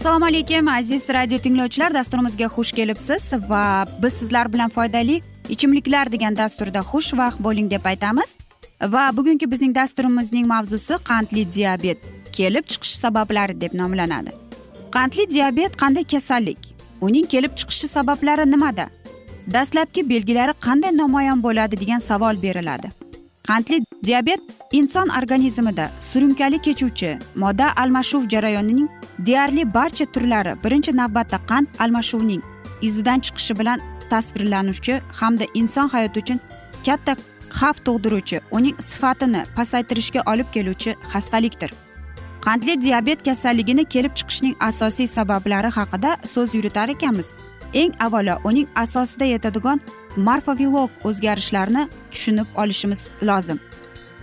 assalomu alaykum aziz radio tinglovchilar. Dasturimizga xush kelibsiz va biz sizlar bilan foydali ichimliklar degan dasturda xushvaqt bo'ling deb aytamiz. Va bugungi bizning dasturimizning mavzusi qandli diabet kelib chiqish sabablari deb nomlanadi. Qandli diabet qanday kasallik? Uning kelib chiqishi sabablari nimada? Dastlabki belgilari qanday namoyon bo'ladi degan savol beriladi. Qandli diabet inson organizmida surunkali kechuvchi modda almashuv jarayonining deyarli barcha turlari birinchi navbatda qand almashuvining izidan chiqishi bilan tasvirlanuvchi hamda inson hayoti uchun katta xavf tug'diruvchi uning sifatini pasaytirishga olib keluvchi xastalikdir. Qandli diabet kasalligini kelib chiqishning asosiy sabablari haqida so'z yuritar ekanmiz. Eng avvalo uning asosida yetadigan morfovilog o'zgarishlarni tushunib olishimiz lozim.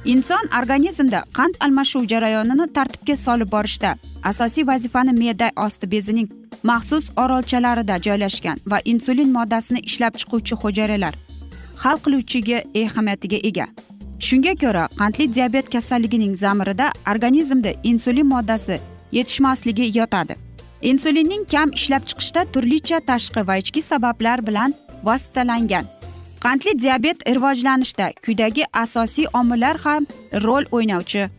Inson organizmda qand almashuv jarayonini tartibga solib borishda asosiy vazifani me'da osti bezining maxsus orolchalarida joylashgan va insulin moddasini ishlab chiquvchi hujayralar hal qiluvchiga ahamiyatiga ega. Shunga ko'ra qandli diabet kasalligining zamirida organizmda insulin moddasi yetishmasligi yotadi. Insulinning kam ishlab chiqishda turlicha tashqi va ichki sabablar bilan vositalangan. Qandli diabet rivojlanishda quyidagi asosiy omillar ham rol o'ynovchi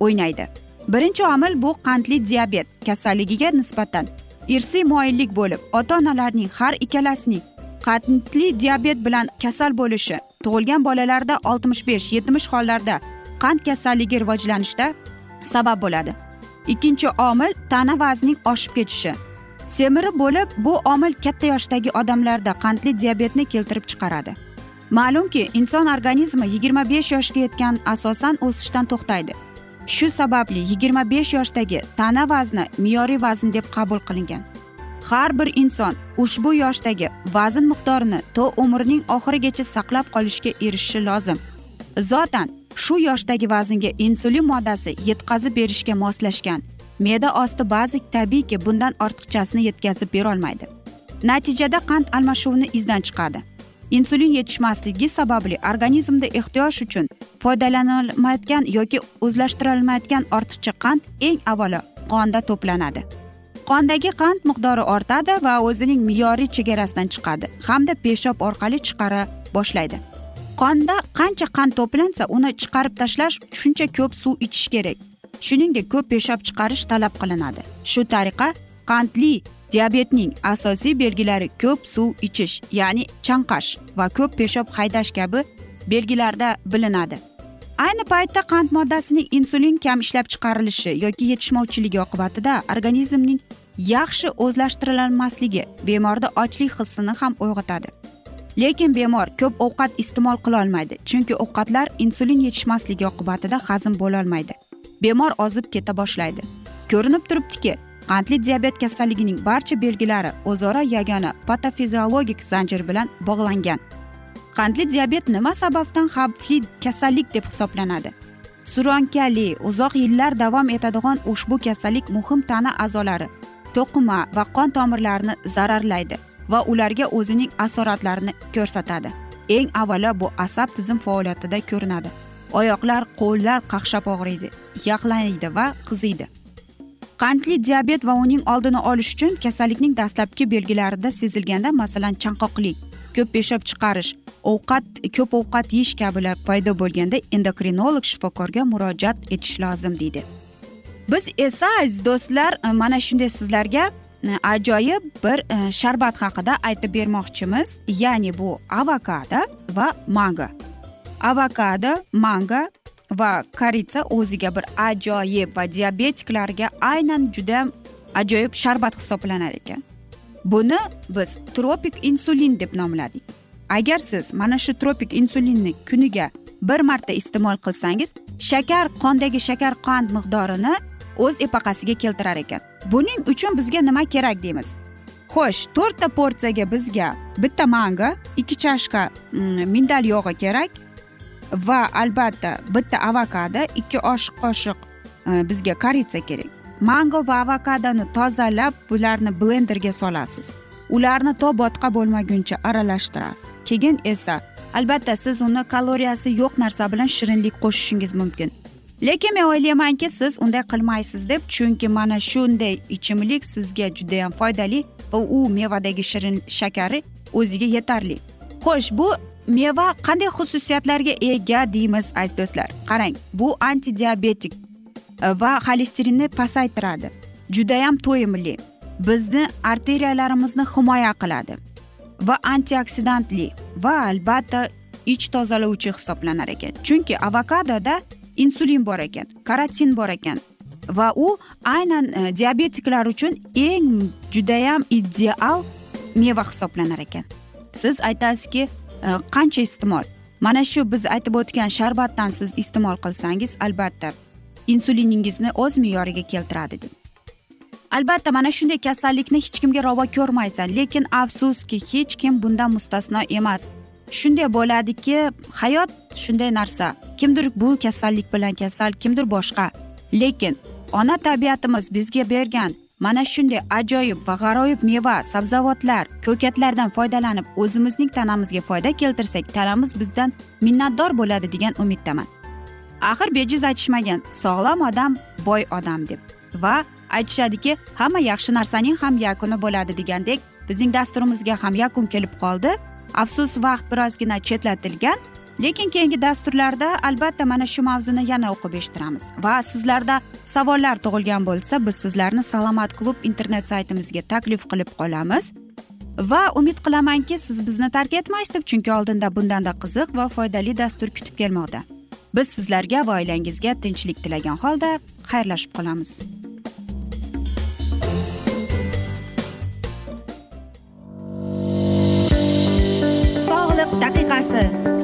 o'ynaydi. Birinchi omil bu qandli diabet kasalligiga nisbatan irsiy moyillik bo'lib ota onalarning har ikkalasining qandli diabet bilan kasal bo'lishi tug'ilgan bolalarda oltmish besh yetmish hollarda qand kasalligi rivojlanishda sabab bo'ladi. Ikkinchi omil tana vaznining oshib ketishi. Semirib bo'lib bu omil katta yoshdagi odamlarda qandli diabetni keltirib chiqaradi. Ma'lumki inson organizmi yigirma besh yoshga yetgan asosan o'sishdan to'xtaydi. Shu sababli yigirma besh yoshdagi tana vazni me'yoriy vazn deb qabul qilingan. Har bir inson ushbu yoshdagi vazn miqdorini to umrining oxirigacha saqlab qolishga erishishi lozim. Zotan shu yoshdagi vaznga insulin moddasi yetkazib berishga moslashgan. Me'da osti bazi tabiiyki bundan ortiqchasini yetkazib berolmaydi natijada qand almashuvini izdan chiqadi. Insulin yetishmasligi sababli organizmda ehtiyoj uchun foydalanilmayotgan yoki o'zlashtirilmayotgan ortiqcha qand eng avvalo qonda to'planadi. Qondagi qand miqdori ortadi va o'zining me'yoriy chegarasidan chiqadi hamda peshob orqali chiqara boshlaydi. Qonda qancha qand to'plansa uni chiqarib tashlash shuncha ko'p suv ichish kerak. Shuningdek ko'p peshob chiqarish talab qilinadi. Shu tariqa qandli diabetning asosiy belgilari ko'p suv ichish ya'ni chanqash va ko'p peshob haydash kabi belgilarda bilinadi. Ayni paytda qand moddasining insulin kam ishlab chiqarilishi yoki yetishmovchiligi oqibatida organizmning yaxshi o'zlashtirilmasligi bemorda ochlik hissini ham uyg'otadi. Lekin bemor ko'p ovqat iste'mol qilolmaydi chunki ovqatlar insulin yetishmasligi oqibatida hazm bo'lolmaydi bemor ozib keta boshlaydi. Ko'rinib turibdiki qandli diabet kasalligining barcha belgilari o'zaro yagona patofiziologik zanjir bilan bog'langan. Qandli diabet nima sababdan xavfli kasallik deb hisoblanadi? Surankali uzoq yillar davom etadigan ushbu kasallik muhim tana a'zolari to'qima va qon tomirlarini zararlaydi va ularga o'zining asoratlarini ko'rsatadi. Eng avvalo bu asab tizim faoliyatida ko'rinadi. Oyoqlar qo'llar qaqshab og'riydi yaqlaydi va qiziydi. Qandli diabet va uning oldini olish uchun kasallikning dastlabki belgilarida sezilganda masalan chanqoqlik ko'p peshab chiqarish ovqat ko'p ovqat yeyish kabilar paydo bo'lganda endokrinolog shifokorga murojaat etish lozim deydi. Biz esa aziz do'stlar e, mana shunday sizlarga e, ajoyib bir e, sharbat haqida aytib bermoqchimiz. Ya'ni bu avokado va mango. Avokado mango va koritsa o'ziga bir ajoyib va diabetiklarga aynan juda ajoyib sharbat hisoblanar ekan. Buni biz tropik insulin deb nomladik. Agar siz mana shu tropik insulinni kuniga bir marta iste'mol qilsangiz shakar qondagi shakar qand miqdorini o'z epaqasiga keltirar ekan. Buning uchun bizga nima kerak deymiz? Xo'sh to'rtta porsiyaga bizga bitta mango ikki chashka mm, mindal yog'i kerak va albatta bitta avokado ikki osh qoshiq e, bizga koritsa kerak. Mango va avokadoni tozalab bularni blenderga solasiz. Ularni to botqa bo'lmaguncha aralashtirasiz. Keyin esa albatta siz uni kaloriyasi yo'q narsa bilan shirinlik qo'shishingiz mumkin. Lekin men o'ylaymanki siz unday qilmaysiz deb chunki mana shunday ichimlik sizga judayam foydali va u mevadagi shirin shakari o'ziga yetarli. Xo'sh bu meva qanday xususiyatlarga ega deymiz aziz do'stlar? Qarang bu antidiabetik e, va xolesterinni pasaytiradi. Judayam to'yimli. Bizni arteriyalarimizni himoya qiladi va antioksidantli va albatta ich tozalovchi hisoblanar ekan. Chunki avokadoda insulin bor ekan karotin bor ekan va u aynan e, diabetiklar uchun eng judayam ideal meva hisoblanar ekan. Siz aytasizki Э, qancha iste'mol? Mana shu biz aytib o'tgan sharbatdan siz iste'mol qilsangiz albatta insuliningizni o'z me'yoriga keltiradi deb. Albatta mana shunday kasallikni hech kimga ravo ko'rmaysan lekin afsuski hech kim bundan mustasno emas. Shunday bo'ladiki hayot shunday narsa. Kimdir bu kasallik bilan kasal kimdir boshqa. Lekin ona tabiatimiz bizga bergan mana shunday ajoyib va g'aroyib meva sabzavotlar ko'katlardan foydalanib o'zimizning tanamizga foyda keltirsak tanamiz bizdan minnatdor bo'ladi degan umiddaman. Axir bejiz aytishmagan sog'lom odam boy odam deb. Va aytishadiki hamma yaxshi narsaning ham yakuni bo'ladi degandek bizning dasturimizga ham yakun kelib qoldi. Afsus vaqt birozgina chetlatilgan lekin keyingi dasturlarda albatta mana shu mavzuni yana o'qib eshittiramiz. Va sizlarda savollar tug'ilgan bo'lsa biz sizlarni salomat klub internet saytimizga taklif qilib qolamiz. Va umid qilamanki siz bizni tark etmaysiz deb chunki oldinda bundanda qiziq va foydali dastur kutib kelmoqda. Biz sizlarga va oilangizga tinchlik tilagan holda xayrlashib qolamiz. Daqiqasi.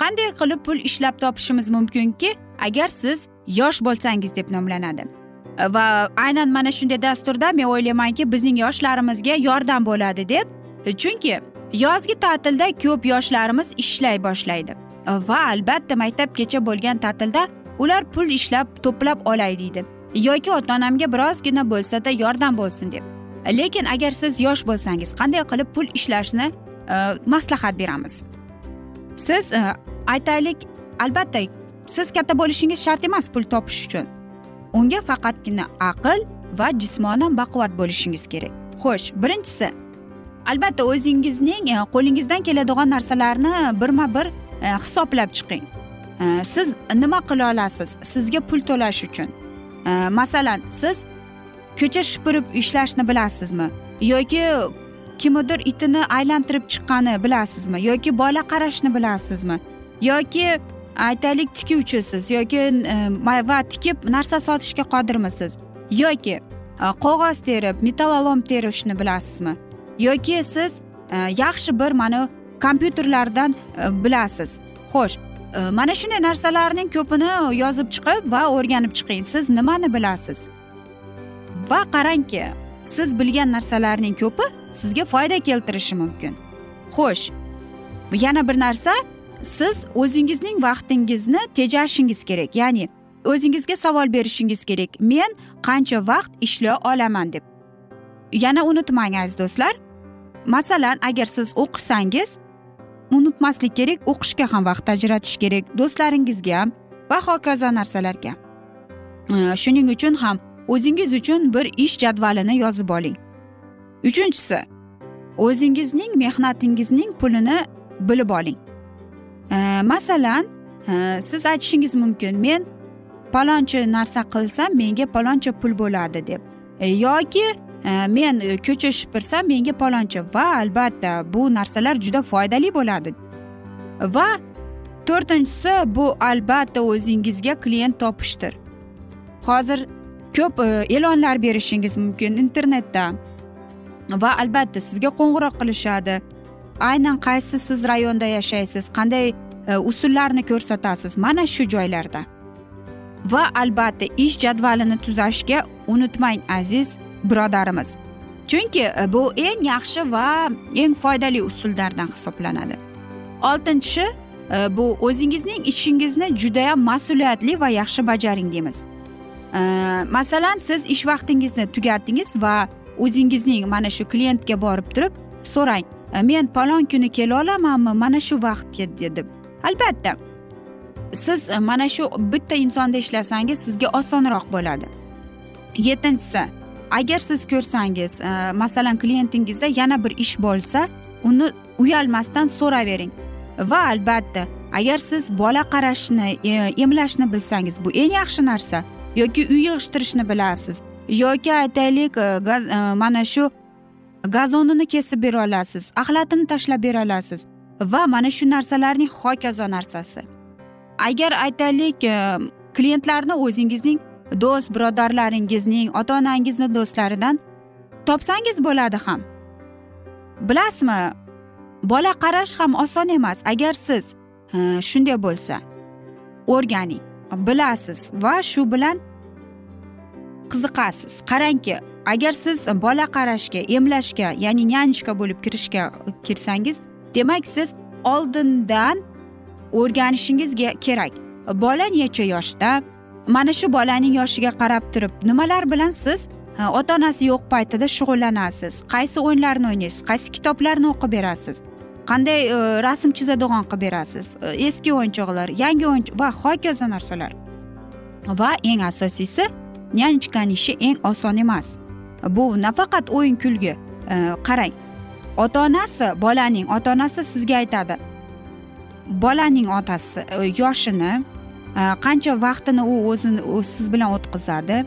qanday qilib pul ishlab topishimiz mumkinki agar siz yosh bo'lsangiz deb nomlanadi. Va aynan mana shunday dasturda men o'ylaymanki bizning yoshlarimizga yordam bo'ladi deb. Chunki yozgi ta'tilda ko'p yoshlarimiz ishlay boshlaydi. Va albatta maktabgacha bo'lgan ta'tilda ular pul ishlab to'plab olay deydi. Yoki ota onamga birozgina bo'lsada yordam bo'lsin deb. Lekin agar siz yosh bo'lsangiz qanday qilib pul ishlashni e, maslahat beramiz? Siz e, aytaylik albatta siz katta bo'lishingiz shart emas pul topish uchun. Unga faqatgina aql va jismonan baquvvat bo'lishingiz kerak. Xo'sh birinchisi albatta o'zingizning e, qo'lingizdan keladigan narsalarni birma bir e, hisoblab chiqing. Siz nima qila olasiz? Sizga pul to'lash uchun. Masalan siz ko'cha supurib ishlashni bilasizmi? Yoki kimnidir itini aylantirib chiqqani bilasizmi? Yoki bola qarashni bilasizmi? Yoki aytaylik tikuvchisiz? Yoki e, va tikib narsa sotishga qodirmisiz? Yoki e, qog'oz terib metallolom terishni bilasizmi? Yoki siz e, yaxshi bir mana kompyuterlardan bilasiz. Xo'sh mana shunday narsalarning ko'pini yozib chiqib va o'rganib chiqing. Siz nimani bilasiz? Va qarangki siz bilgan narsalarning ko'pi sizga foyda keltirishi mumkin. Xo'sh yana bir narsa siz o'zingizning vaqtingizni tejashingiz kerak ya'ni o'zingizga savol berishingiz kerak. Men qancha vaqt ishlay olaman deb. Yana unutmang aziz do'stlar. Masalan agar siz o'qisangiz unutmaslik kerak o'qishga ham vaqt ajratish kerak do'stlaringizga ham va hokazo narsalarga. Shuning uchun ham o'zingiz uchun bir ish jadvalini yozib oling. Uchinchisi o'zingizning mehnatingizning pulini bilib oling. Masalan e, siz aytishingiz mumkin men palonchi narsa qilsam menga paloncha pul bo'ladi deb. E, yoki e, men ko'cha supursam menga paloncha va albatta bu narsalar juda foydali bo'ladi. Va to'rtinchisi bu albatta o'zingizga klient topishdir. Hozir ko'p e, e'lonlar berishingiz mumkin internetda. Va albatta sizga qo'ng'iroq qilishadi. Aynan qaysi siz rayonda yashaysiz qanday e, usullarni ko'rsatasiz mana shu joylarda. Va albatta ish jadvalini tuzashga unutmang aziz birodarimiz. Chunki e, bu eng yaxshi va eng foydali usullardan hisoblanadi. Oltinchi e, bu o'zingizning ishingizni judayam mas'uliyatli va yaxshi bajaring deymiz. Masalan siz ish vaqtingizni tugatdingiz va o'zingizning mana shu klientga borib turib so'rang. E, men palon kuni kela olamanmi? Mana shu vaqtga deb albatta. Siz e, mana shu bitta insonda ishlasangiz sizga osonroq bo'ladi. Yettinchisi agar siz ko'rsangiz e, masalan klientingizda yana bir ish bo'lsa uni uyalmasdan so'ravering. Va albatta agar siz bola qarashni emlashni bilsangiz bu eng yaxshi narsa yoki uy yig'ishtirishni bilasiz. Yoki aytaylik e, e, mana shu gazonini kesib bera olasiz axlatini tashlab bera olasiz va mana shu narsalarning hokazo narsasi. Agar aytaylik e, klientlarni o'zingizning do'st birodarlaringizning ota onangizni do'stlaridan topsangiz bo'ladi ham. Bilasizmi bola qarash ham oson emas agar siz shunday bo'lsa o'rganing bilasiz va shu bilan qiziqasiz. Qarangki agar siz bola qarashga emlashga ya'ni nyanchka bo'lib kirishga kirsangiz demak siz oldindan o'rganishingiz kerak. Bola necha yoshda? Mana shu bolaning yoshiga qarab turib nimalar bilan siz ota onasi yo'q paytida shug'ullanasiz? Qaysi o'yinlarni o'ynaysiz? Qaysi kitoblarni o'qib berasiz? Qanday e, rasm chizadigan qilib berasiz? E, eski o'yinchoqlar yangi o'yinchoq va hokazo narsalar. Va eng asosiysi nyanchkani ishi eng oson emas bu nafaqat o'yin kulgi qarang ota onasi bolaning ota onasi sizga aytadi bolaning otasi yoshini qancha vaqtini u o'zini siz bilan o'tkazadi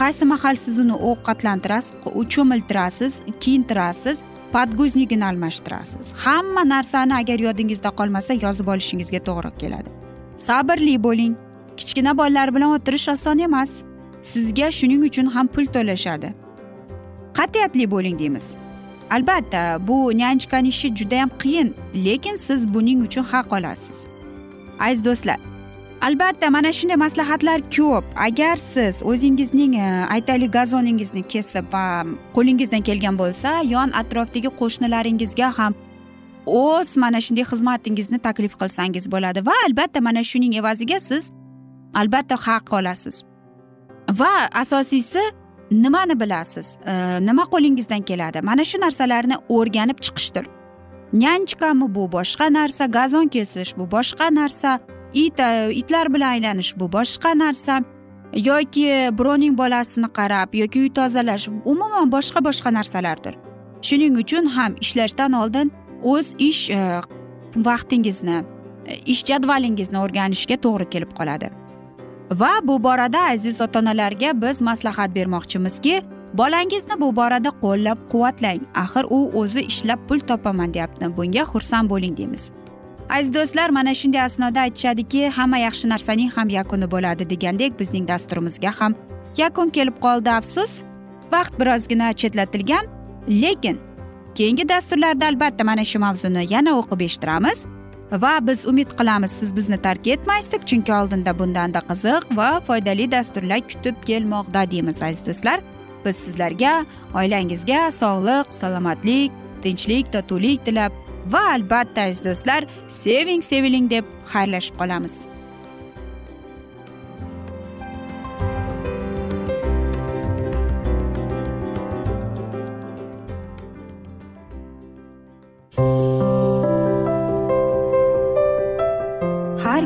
qaysi mahal siz uni ovqatlantirasiz cho'miltirasiz kiyintirasiz подгузнигini almashtirasiz hamma narsani agar yodingizda qolmasa yozib olishingizga to'g'ri keladi sabrli bo'ling kichkina bolalar bilan o'tirish oson emas sizga shuning uchun ham pul to'lashadi. Qat'iyatli bo'ling deymiz. Albatta bu nyanchkani ishi judayam qiyin lekin siz buning uchun haq olasiz. Aziz do'stlar albatta mana shunday maslahatlar ko'p. Agar siz o'zingizning e, aytaylik gazoningizni kesib va qo'lingizdan kelgan bo'lsa yon atrofdagi qo'shnilaringizga ham o'z mana shunday xizmatingizni taklif qilsangiz bo'ladi va albatta mana shuning evaziga siz albatta haq olasiz. Va asosiysi nimani bilasiz? Nima qo'lingizdan keladi? Mana shu narsalarni o'rganib chiqishdir. Nyanchkami bu boshqa narsa gazon kesish bu boshqa narsa it e, itlar bilan aylanish bu boshqa narsa yoki birovning bolasini qarab yoki uy tozalash umuman boshqa boshqa narsalardir. Shuning uchun ham ishlashdan oldin o'z ish e, vaqtingizni e, ish jadvalingizni o'rganishga to'g'ri kelib qoladi. Va bu borada aziz ota onalarga biz maslahat bermoqchimizki bolangizni bu borada qo'llab quvvatlang axir u o'zi ishlab pul topaman deyapti. Bunga xursand bo'ling deymiz. Aziz do'stlar mana shunday asnoda aytishadiki hamma yaxshi narsaning ham yakuni bo'ladi degandek bizning dasturimizga ham yakun kelib qoldi afsus. Vaqt birozgina chetlatilgan lekin keyingi dasturlarda albatta mana shu mavzuni yana o'qib eshittiramiz. Va biz umid qilamiz siz bizni tark etmaysiz deb chunki oldinda bundanda qiziq va foydali dasturlar kutib kelmoqda deymiz aziz do'stlar. Biz sizlarga oilangizga sog'lik salomatlik tinchlik totuvlik tilab va albatta aziz do'stlar seving seviling deb xayrlashib qolamiz.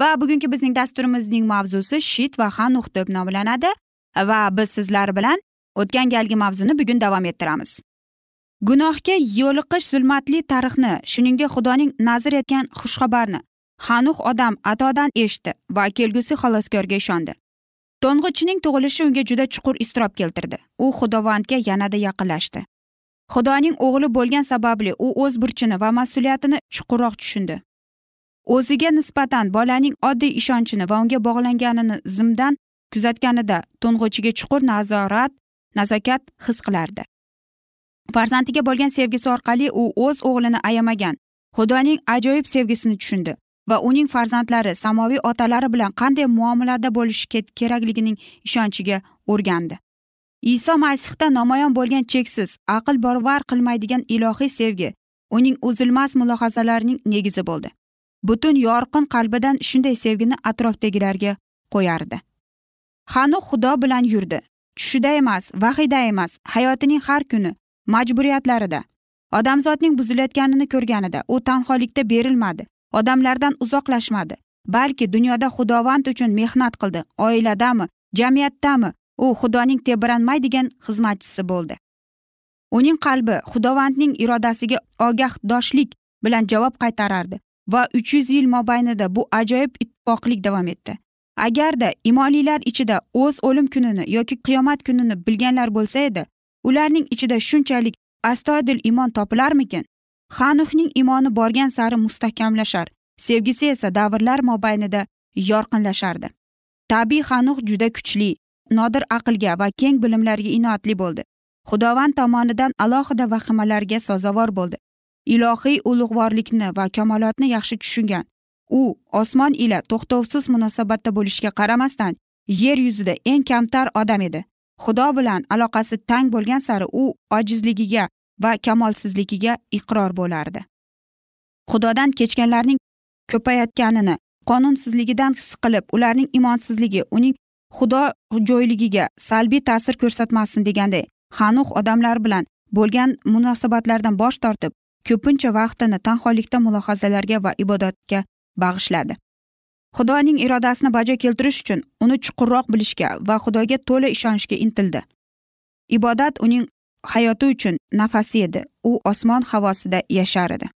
Va bugungi bizning dasturimizning mavzusi shit va hanuh deb nomlanadi va biz sizlar bilan o'tgan galgi mavzuni bugun davom ettiramiz. Gunohga yo'liqish zulmatli tarixni shuningdek xudoning nazr etgan xushxabarni hanuh odam atodan eshitdi va kelgusi xaloskorga ishondi. To'ng'ichning tug'ilishi unga juda chuqur iztirob keltirdi. U xudovandga yanada yaqinlashdi. Xudoning o'g'li bo'lgan sababli u o'z burchini va mas'uliyatini chuqurroq tushundi. O'ziga nisbatan bolaning oddiy ishonchini va unga bog'langanini zimdan kuzatganida to'ng'ichiga chuqur nazorat nazokat his qilardi. Farzandiga bo'lgan sevgisi orqali u o'z o'g'lini ayamagan xudoning ajoyib sevgisini tushundi va uning farzandlari samoviy otalari bilan qanday muomalada bo'lishi kerakligining ishonchiga o'rgandi. Iso masihda namoyon bo'lgan cheksiz aql barvar qilmaydigan ilohiy sevgi uning uzilmas mulohazalarining negizi bo'ldi. Butun yorqin qalbidan shunday sevgini atrofdagilarga qo'yardi. Hanuh xudo bilan yurdi. Tushida emas vahiyda emas hayotining har kuni majburiyatlarida. Odamzodning buzilayotganini ko'rganida u tanholikda berilmadi odamlardan uzoqlashmadi balki dunyoda xudovand uchun mehnat qildi oiladami jamiyatdami u xudoning tebranmaydigan xizmatchisi bo'ldi. Uning qalbi xudovandning irodasiga ogohdoshlik bilan javob qaytarardi. Va uch yuz yil mobaynida bu ajoyib ittifoqlik davom etdi. Agarda imonlilar ichida o'z o'lim kunini yoki qiyomat kunini bilganlar bo'lsa edi ularning ichida shunchalik astoydil imon topilarmikin? Xanuhning imoni borgan sari mustahkamlashar sevgisi esa davrlar mobaynida yorqinlashardi. Tabiiy xanuh juda kuchli nodir aqlga va keng bilimlarga inoatli bo'ldi. Xudovand tomonidan alohida vahimalarga sazovor bo'ldi. Ilohiy ulug'vorlikni va kamolotni yaxshi tushungan. U osmon ila to'xtovsiz munosabatda bo'lishiga qaramasdan yer yuzida eng kamtar odam edi. Xudo bilan aloqasi tang bo'lgan sari u ojizligiga va kamolsizligiga iqror bo'lardi. Xudodan kechganlarning ko'payayotganini qonunsizligidan qilib, ularning imonsizligi uning xudo jo'yligiga salbiy ta'sir ko'rsatmasin deganday hanuh odamlar bilan bo'lgan munosabatlardan bosh tortib ko'pincha vaqtini tanholikda mulohazalarga va ibodatga bag'ishladi. Xudoning irodasini bajo keltirish uchun uni chuqurroq bilishga va xudoga to'la ishonishga intildi. Ibodat uning hayoti uchun nafasi edi. U osmon havosida yashar edi.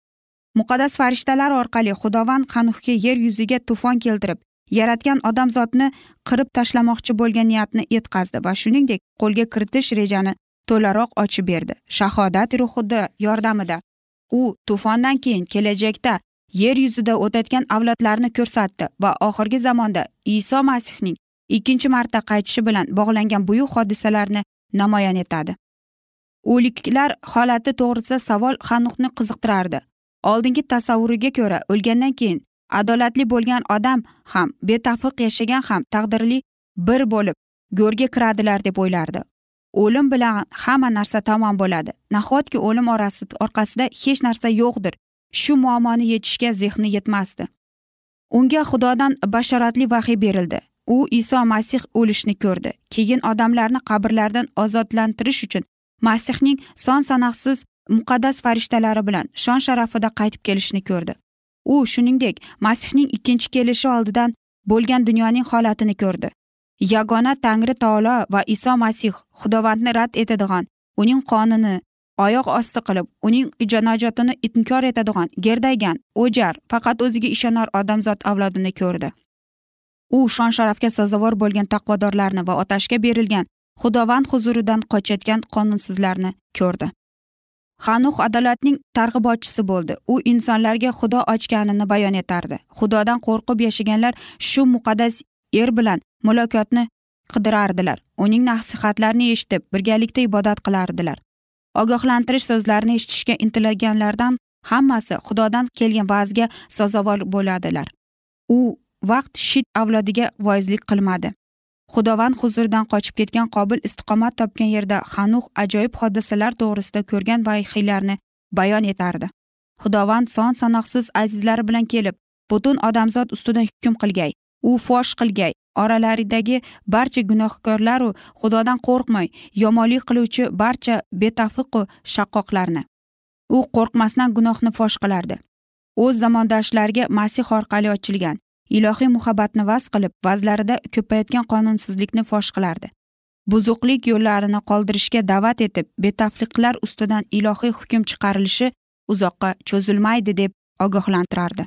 Muqaddas farishtalar orqali xudovand hanuhga yer yuziga to'fon keltirib yaratgan odamzodni qirib tashlamoqchi bo'lgan niyatni yetkazdi va shuningdek qo'lga kiritish rejani to'laroq ochib berdi. Shahodat ruhida yordamida u tufondan keyin kelajakda yer yuzida o'tadigan avlodlarni ko'rsatdi va oxirgi zamonda iso masihning ikkinchi marta qaytishi bilan bog'langan buyuk hodisalarni namoyon etadi. O'liklar holati to'g'risida savol hanuqni qiziqtirardi. Oldingi tasavvuriga ko'ra o'lgandan keyin adolatli bo'lgan odam ham betafiq yashagan ham taqdirli bir bo'lib go'rga kiradilar deb o'ylardi. O'lim bilan hamma narsa tamom bo'ladi. Nahotki o'lim orasi orqasida hech narsa yo'qdir. Shu muammoni yechishga zehni yetmasdi. Unga xudodan bashoratli vahiy berildi. U iso masih o'lishni ko'rdi. Keyin odamlarni qabrlardan ozodlantirish uchun masihning son sanoqsiz muqaddas farishtalari bilan shon sharafida qaytib kelishini ko'rdi. U shuningdek masihning ikkinchi kelishi oldidan bo'lgan dunyoning holatini ko'rdi. Yagona tangri taolo va iso masih xudovandni rad etadigan uning qonini oyoq osti qilib uning najotini inkor etadigan gerdaygan o'jar faqat o'ziga ishonar odamzod avlodini ko'rdi. U shon sharafga sazovor bo'lgan taqvodorlarni va otashga berilgan xudovand huzuridan qochayotgan qonunsizlarni ko'rdi. Hanux adolatning targ'ibotchisi bo'ldi. U insonlarga xudo ochganini bayon etardi. Xudodan qo'rqib yashaganlar shu muqaddas er bilan muloqotni qidirardilar. Uning nasihatlarini eshitib birgalikda ibodat qilardilar. Ogohlantirish so'zlarini eshitishga intilaganlardan hammasi xudodan kelgan va'zga sazovor bo'ladilar. U vaqt shit avlodiga voizlik qilmadi. Xudovand huzuridan qochib ketgan qobil istiqomat topgan yerda hanuh ajoyib hodisalar to'g'risida ko'rgan vahiylarni bayon etardi. Xudovand son sanoqsiz azizlari bilan kelib butun odamzod ustidan hukm qilgay. U fosh qilgay. Oralaridagi barcha gunohkorlaru xudodan qo'rqmay yomonlik qiluvchi barcha betafiqu shaqqoqlarni. U qo'rqmasdan gunohni fosh qilardi. O'z zamondoshlariga masih orqali ochilgan ilohiy muhabbatni vaz qilib vazlarida ko'payotgan qonunsizlikni fosh qilardi. Buzuqlik yo'llarini qoldirishga da'vat etib betafliqlar ustidan ilohiy hukm chiqarilishi uzoqqa cho'zilmaydi deb ogohlantirardi.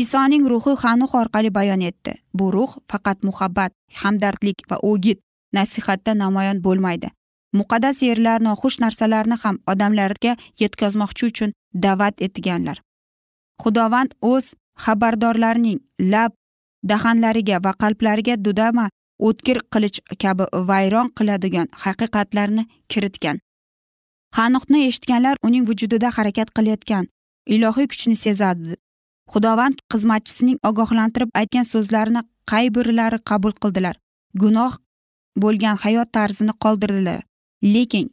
Isoning ruhi xanuh orqali bayon etdi. Bu ruh faqat muhabbat hamdardlik va o'git nasihatda namoyon bo'lmaydi. Muqaddas yerlar noxush narsalarni ham odamlarga yetkazmoqchi uchun da'vat etganlar. Xudovand o'z xabardorlarning lab dahanlariga va qalblariga dudama o'tkir qilich kabi vayron qiladigan haqiqatlarni kiritgan. Hanuqni eshitganlar uning vujudida harakat qilayotgan ilohiy kuchni sezadi. Xudovand xizmatchisining ogohlantirib aytgan so'zlarini qay birlari qabul qildilar? Gunoh bo'lgan hayot tarzini qoldirdilar. Lekin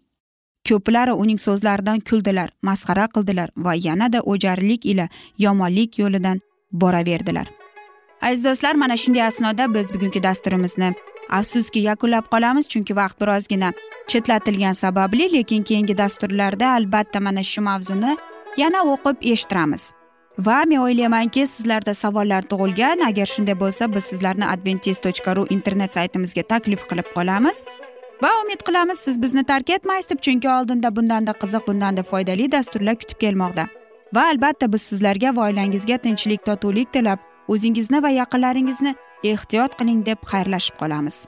ko'plari uning so'zlaridan kuldilar masxara qildilar va yanada o'jarlik ila yomonlik yo'lidan boraverdilar. Aziz do'stlar mana shunday asnoda biz bugungi dasturimizni afsuski yakunlab qolamiz chunki vaqt birozgina chetlatilgani sababli lekin keyingi dasturlarda albatta mana shu mavzuni yana o'qib eshittiramiz. Va men o'ylaymanki sizlarda savollar tug'ilgan. Agar shunday bo'lsa biz sizlarni adventis tochka ru internet saytimizga taklif qilib qolamiz. Va umid qilamiz siz bizni tark etmaysiz deb chunki oldinda bundanda qiziq bundanda foydali dasturlar kutib kelmoqda. Va albatta biz sizlarga va oilangizga tinchlik totuvlik tilab o'zingizni va yaqinlaringizni ehtiyot qiling deb xayrlashib qolamiz.